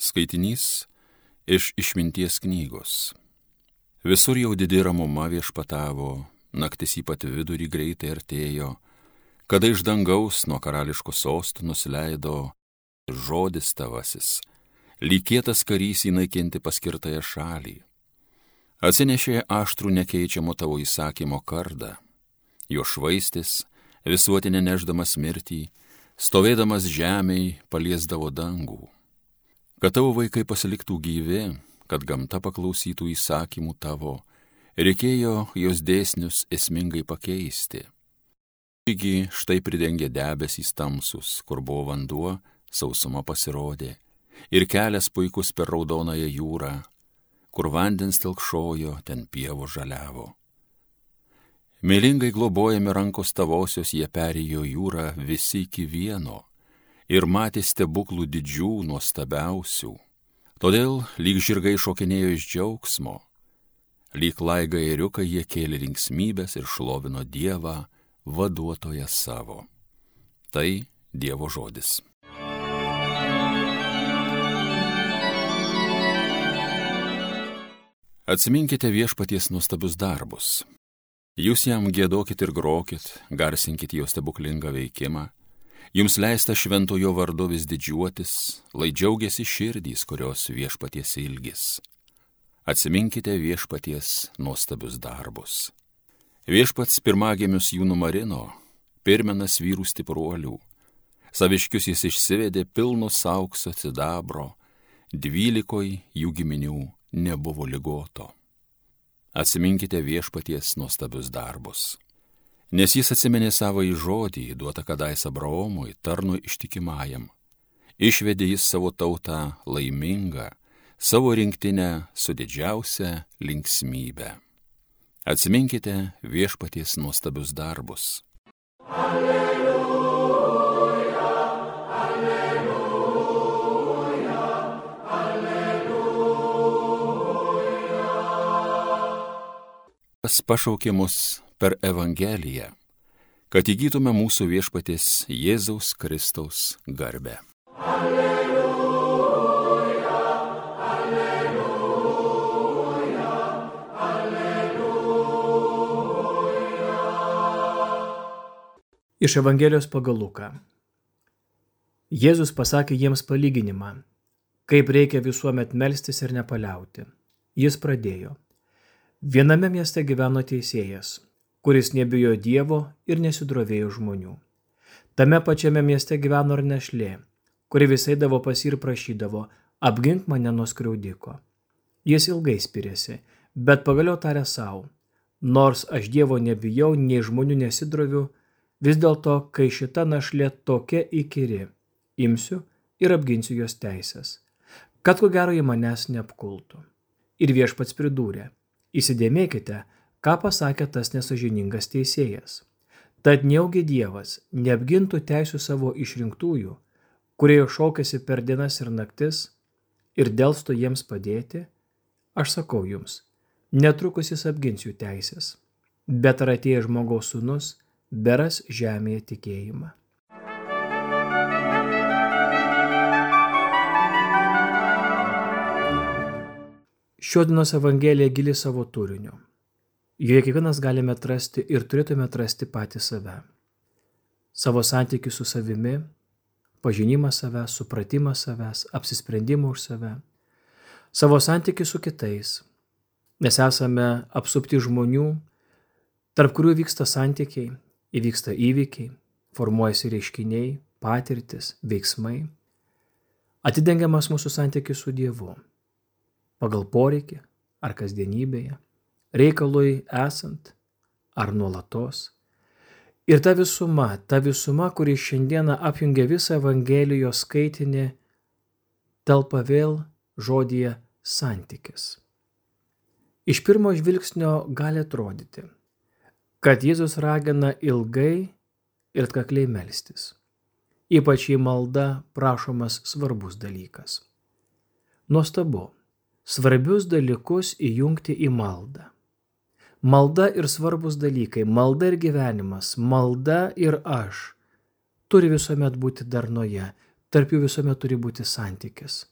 Skaitinys iš išminties knygos. Visur jau didi ramuma viešpatavo, naktis į pat vidurį greitai artėjo, kada iš dangaus nuo karališko sostų nusileido žodis tavasis, lygėtas karys įnaikinti paskirtąją šalį. Atsinešė aštrų nekeičiamo tavo įsakymo kardą, jo švaistis, visuotinė neždamas mirtį, stovėdamas žemiai paliesdavo dangų kad tavo vaikai pasiliktų gyvi, kad gamta paklausytų įsakymų tavo, reikėjo jos dėsnius esmingai pakeisti. Taigi štai pridengė debesys tamsus, kur buvo vanduo, sausuma pasirodė, ir kelias puikus per raudonąją jūrą, kur vandens tilkšojo, ten pievo žaliavo. Mėlingai globojami rankos tavosios jie perėjo jūrą visi iki vieno ir matė stebuklų didžių, nuostabiausių. Todėl lyg žirgai šokinėjo iš džiaugsmo, lyg laiga eriukai jie kėlė linksmybės ir šlovino Dievą, vaduotoją savo. Tai Dievo žodis. Atsiminkite viešpaties nuostabius darbus. Jūs jam gėdokit ir grokit, garsinkit jo stebuklingą veikimą, Jums leista šventojo vardu vis didžiuotis, lai džiaugiasi širdys, kurios viešpaties ilgis. Atsiminkite viešpaties nuostabius darbus. Viešpats pirmagimius jų numarino, pirmenas vyrų stipruolių. Saviškius jis išsivedė pilnus aukso sidabro, dvylikoj jų giminių nebuvo ligoto. Atsiminkite viešpaties nuostabius darbus nes jis atsimenė savo į žodį, duotą kadais Abraomui, tarnui ištikimajam. Išvedė jis savo tautą laimingą, savo rinktinę su didžiausia linksmybė. Atsiminkite viešpaties nuostabius darbus. Alleluja, alleluja, alleluja. Pašaukė mus per Evangeliją, kad įgytume mūsų viešpatės Jėzaus Kristaus garbę. Alleluja, alleluja, alleluja. Iš Evangelijos pagal Luką. Jėzus pasakė jiems palyginimą, kaip reikia visuomet melstis ir nepaliauti. Jis pradėjo. Viename mieste gyveno teisėjas kuris nebijo Dievo ir nesidrovėjo žmonių. Tame pačiame mieste gyveno ir nešlė, kuri visai davo pas ir prašydavo, apgink mane nuo skriaudiko. Jis ilgai spirėsi, bet pagaliau tarė savo, nors aš Dievo nebijau, nei žmonių nesidroviu, vis dėlto, kai šita našlė tokia įkyri, imsiu ir apginsiu jos teisės, kad ko gero į manęs neapkultų. Ir viešpats pridūrė, įsidėmėkite, ką pasakė tas nesažiningas teisėjas. Tad neugi Dievas neapgintų teisų savo išrinktųjų, kurie šaukėsi per dienas ir naktis ir dėlsto jiems padėti? Aš sakau jums, netrukus jis apgins jų teisės, bet ar atėjęs žmogaus sūnus beras žemėje tikėjimą. Šiodienos Evangelija gili savo turiniu. Joje kiekvienas galime atrasti ir turėtume atrasti patį save. Savo santykių su savimi, pažinimą savęs, supratimą savęs, apsisprendimą už save, savo santykių su kitais. Mes esame apsupti žmonių, tarp kurių vyksta santykiai, įvyksta įvykiai, formuojasi reiškiniai, patirtis, veiksmai. Atidengiamas mūsų santykis su Dievu pagal poreikį ar kasdienybėje reikalui esant ar nuolatos. Ir ta visuma, ta visuma, kuri šiandieną apjungia visą Evangelijos skaitinį, telpa vėl žodėje santykis. Iš pirmo žvilgsnio gali atrodyti, kad Jėzus ragina ilgai ir atkakliai melstis. Ypač į maldą prašomas svarbus dalykas. Nuostabu, svarbius dalykus įjungti į maldą. Malda ir svarbus dalykai, malda ir gyvenimas, malda ir aš turi visuomet būti darnoje, tarp jų visuomet turi būti santykis.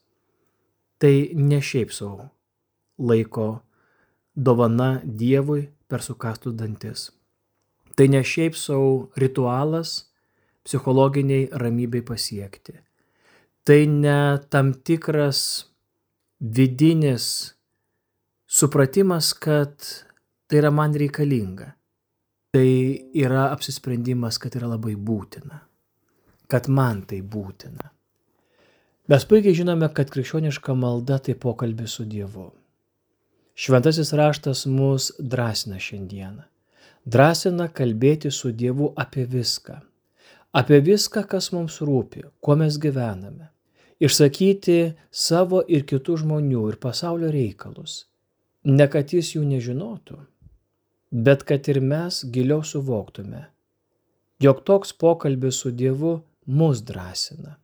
tai ne šiaip savo laiko dovana Dievui per sukastus dantis. Tai ne šiaip savo ritualas psichologiniai ramybei pasiekti. Tai ne tam tikras vidinis supratimas, kad tai yra man reikalinga. Tai yra apsisprendimas, kad yra labai būtina. Kad man tai būtina. Mes puikiai žinome, kad krikščioniška malda tai pokalbis su Dievu. Šventasis raštas mus drąsina šiandieną. Drąsina kalbėti su Dievu apie viską. Apie viską, kas mums rūpi, kuo mes gyvename. Išsakyti savo ir kitų žmonių ir pasaulio reikalus. Ne kad jis jų nežinotų, bet kad ir mes giliau suvoktume, jog toks pokalbis su Dievu mus drąsina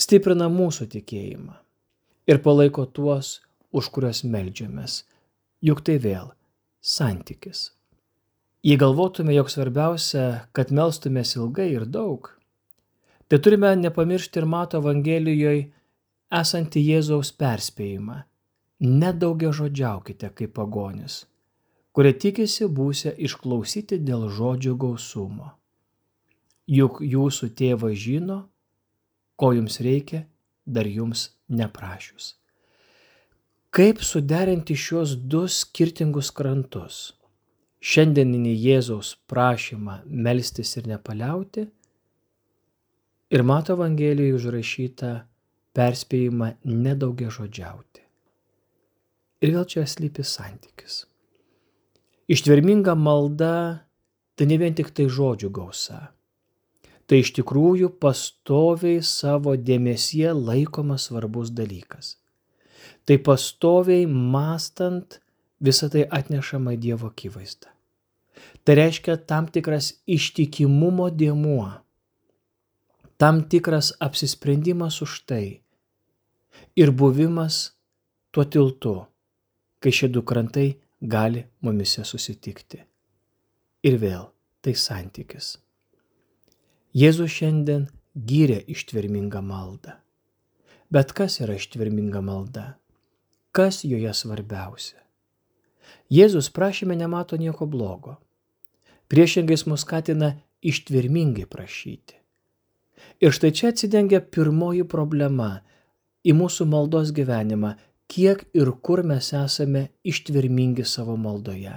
stiprina mūsų tikėjimą ir palaiko tuos, už kuriuos melžiamės. Juk tai vėl santykis. Jei galvotume, jog svarbiausia, kad melstumės ilgai ir daug, tai turime nepamiršti ir mato Evangelijoje esantį Jėzaus perspėjimą. Nedaugia žodžiaukite kaip pagonis, kurie tikisi būsę išklausyti dėl žodžių gausumo. Juk jūsų tėvas žino, ko jums reikia, dar jums neprašius. Kaip suderinti šios du skirtingus krantus? Šiandieninį Jėzaus prašymą melstis ir nepaliauti ir mato Evangelijoje užrašytą perspėjimą nedaugia žodžiauti. Ir vėl čia slypi santykis. Ištverminga malda tai ne vien tik tai žodžių gausa tai iš tikrųjų pastoviai savo dėmesyje laikomas svarbus dalykas. Tai pastoviai mastant visą tai atnešama Dievo akivaizdą. Tai reiškia tam tikras ištikimumo dėmuo, tam tikras apsisprendimas už tai ir buvimas tuo tiltu, kai šie du krantai gali mumise susitikti. Ir vėl tai santykis. Jėzus šiandien gyrė ištvermingą maldą. Bet kas yra ištverminga malda? Kas joje svarbiausia? Jėzus prašyme nemato nieko blogo. Priešingai mus skatina ištvermingai prašyti. Ir štai čia atsidengia pirmoji problema į mūsų maldos gyvenimą, kiek ir kur mes esame ištvermingi savo maldoje.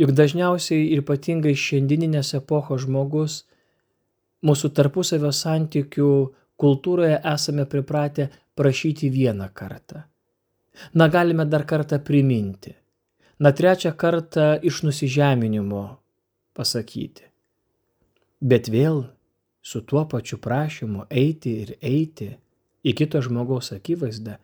Juk dažniausiai ir ypatingai šiandieninės epochos žmogus mūsų tarpusavio santykių kultūroje esame pripratę prašyti vieną kartą. Na galime dar kartą priminti. Na trečią kartą iš nusižeminimo pasakyti. Bet vėl su tuo pačiu prašymu eiti ir eiti į kito žmogaus akivaizdą,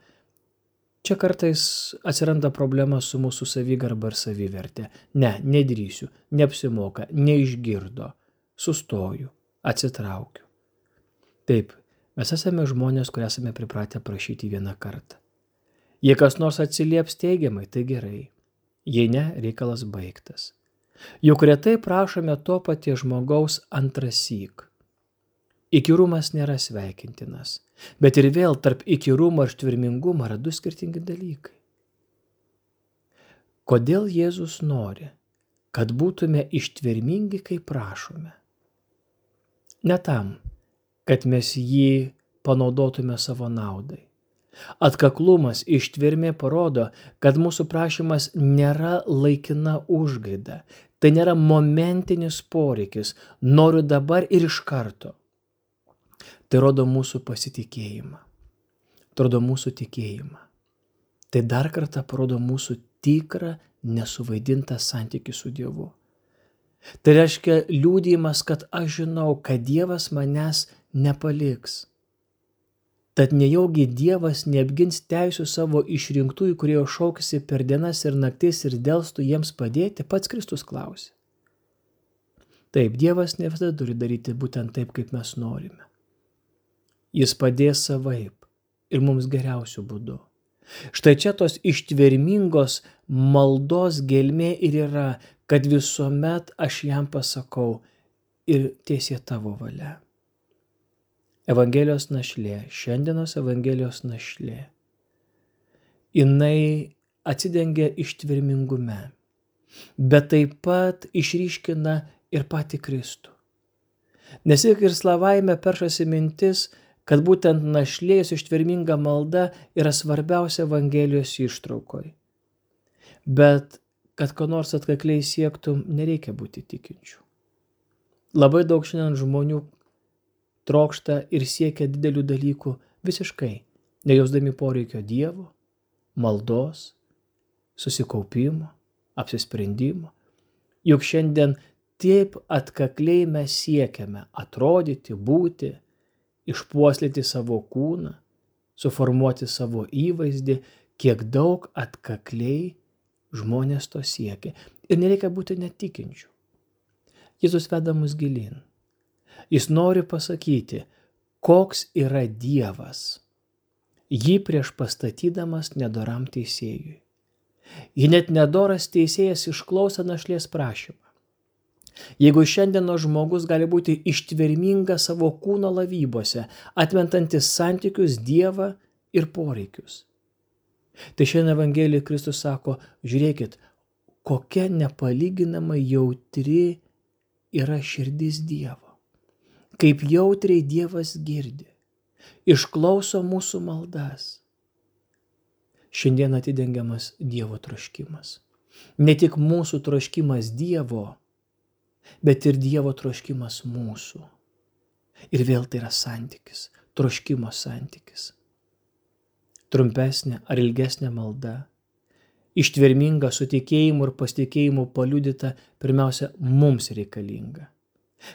čia kartais atsiranda problema su mūsų savigarba ir savivertė. Ne, nedrįsiu, neapsimoka, neišgirdo, sustoju atsitraukiu. Taip, mes esame žmonės, kurie esame pripratę prašyti vieną kartą. Jei kas nors atsilieps teigiamai, tai gerai. Jei ne, reikalas baigtas. Juk retai prašome to paties žmogaus antrasyk. Įkyrumas nėra sveikintinas, bet ir vėl tarp įkyrumo ir štvirmingumo yra du skirtingi dalykai. Kodėl Jėzus nori, kad būtume ištvermingi, kai prašome? Ne tam, kad mes jį panaudotume savo naudai. Atkaklumas ištvirmė parodo, kad mūsų prašymas nėra laikina užgaida, tai nėra momentinis poreikis, noriu dabar ir iš karto. Tai rodo mūsų pasitikėjimą, tai rodo mūsų tikėjimą. Tai dar kartą parodo mūsų tikrą nesuvaidintą santykių su Dievu. Tai reiškia liūdėjimas, kad aš žinau, kad Dievas manęs nepaliks. Tad nejaugi Dievas neapgins teisų savo išrinktųjų, kurie jo šaukisi per dienas ir naktis ir dėlstų jiems padėti, pats Kristus klausė. Taip, Dievas ne visada turi daryti būtent taip, kaip mes norime. Jis padės savaip ir mums geriausių būdų. Štai čia tos ištvermingos maldos gelmė ir yra, kad visuomet aš jam pasakau ir tiesie tavo valia. Evangelijos našlė, šiandienos Evangelijos našlė jinai atsidengia ištvermingume, bet taip pat išryškina ir patį Kristų. Nes ir slavaime peršasi mintis, kad būtent našlės ištverminga malda yra svarbiausia Evangelijos ištraukoj. Bet kad ko nors atkakliai siektum, nereikia būti tikinčių. Labai daug šiandien žmonių trokšta ir siekia didelių dalykų visiškai, nejausdami poreikio Dievo, maldos, susikaupimo, apsisprendimo. Juk šiandien taip atkakliai mes siekiame atrodyti, būti, išpuoslėti savo kūną, suformuoti savo įvaizdį, kiek daug atkakliai žmonės to siekia. Ir nereikia būti netikinčių. Jėzus veda mus gilin. Jis nori pasakyti, koks yra Dievas, jį prieš pastatydamas nedoram teisėjui. Ji net nedoras teisėjas išklauso našlės prašymą. Jeigu šiandienos žmogus gali būti ištvermingas savo kūno lavybose, atmentantis santykius Dievą ir poreikius. Tai šiandien Evangelija Kristus sako, žiūrėkit, kokia nepalyginamai jautri yra širdis Dievo. Kaip jautriai Dievas girdi, išklauso mūsų maldas. Šiandien atidengiamas Dievo troškimas. Ne tik mūsų troškimas Dievo, bet ir Dievo troškimas mūsų. Ir vėl tai yra santykis, troškimo santykis. Trumpesnė ar ilgesnė malda, ištverminga su tikėjimu ir pasitikėjimu paliudyta pirmiausia mums reikalinga.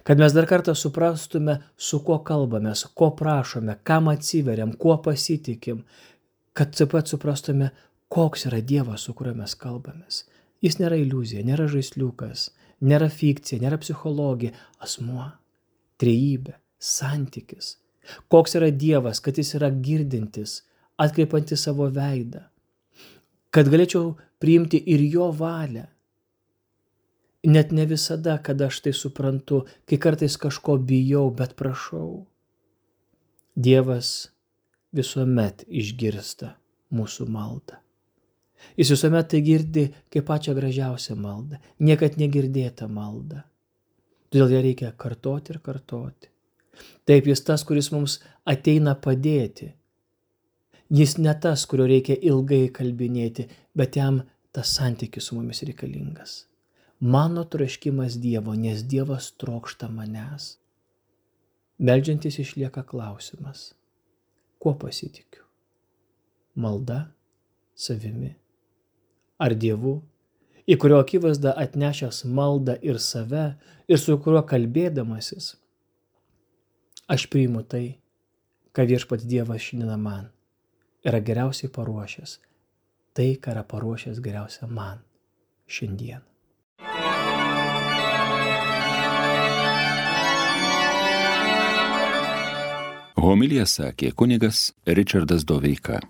Kad mes dar kartą suprastume, su kuo kalbamės, ko prašome, kam atsiveriam, kuo pasitikim, kad taip pat suprastume, koks yra Dievas, su kuriuo mes kalbamės. Jis nėra iliuzija, nėra žaisliukas, nėra fikcija, nėra psichologija, asmuo, trejybė, santykis. Koks yra Dievas, kad jis yra girdintis, atkreipiantis savo veidą, kad galėčiau priimti ir jo valią. Net ne visada, kada aš tai suprantu, kai kartais kažko bijau, bet prašau. Dievas visuomet išgirsta mūsų maldą. Jis visuomet tai girdi kaip pačią gražiausią maldą, niekad negirdėtą maldą. Todėl ją reikia kartoti ir kartoti. Taip jis tas, kuris mums ateina padėti. Jis ne tas, kurio reikia ilgai kalbinėti, bet jam tas santykis su mumis reikalingas. Mano troškimas Dievo, nes Dievas trokšta manęs. Meldžiantis išlieka klausimas, kuo pasitikiu? Malda, savimi ar Dievu, į kurio akivaizdą atnešęs maldą ir save ir su kuriuo kalbėdamasis, aš priimu tai, ką viešpats Dievas šiandien man yra geriausiai paruošęs, tai, ką yra paruošęs geriausia man šiandien. Homilija sakė kunigas Richardas Doveika.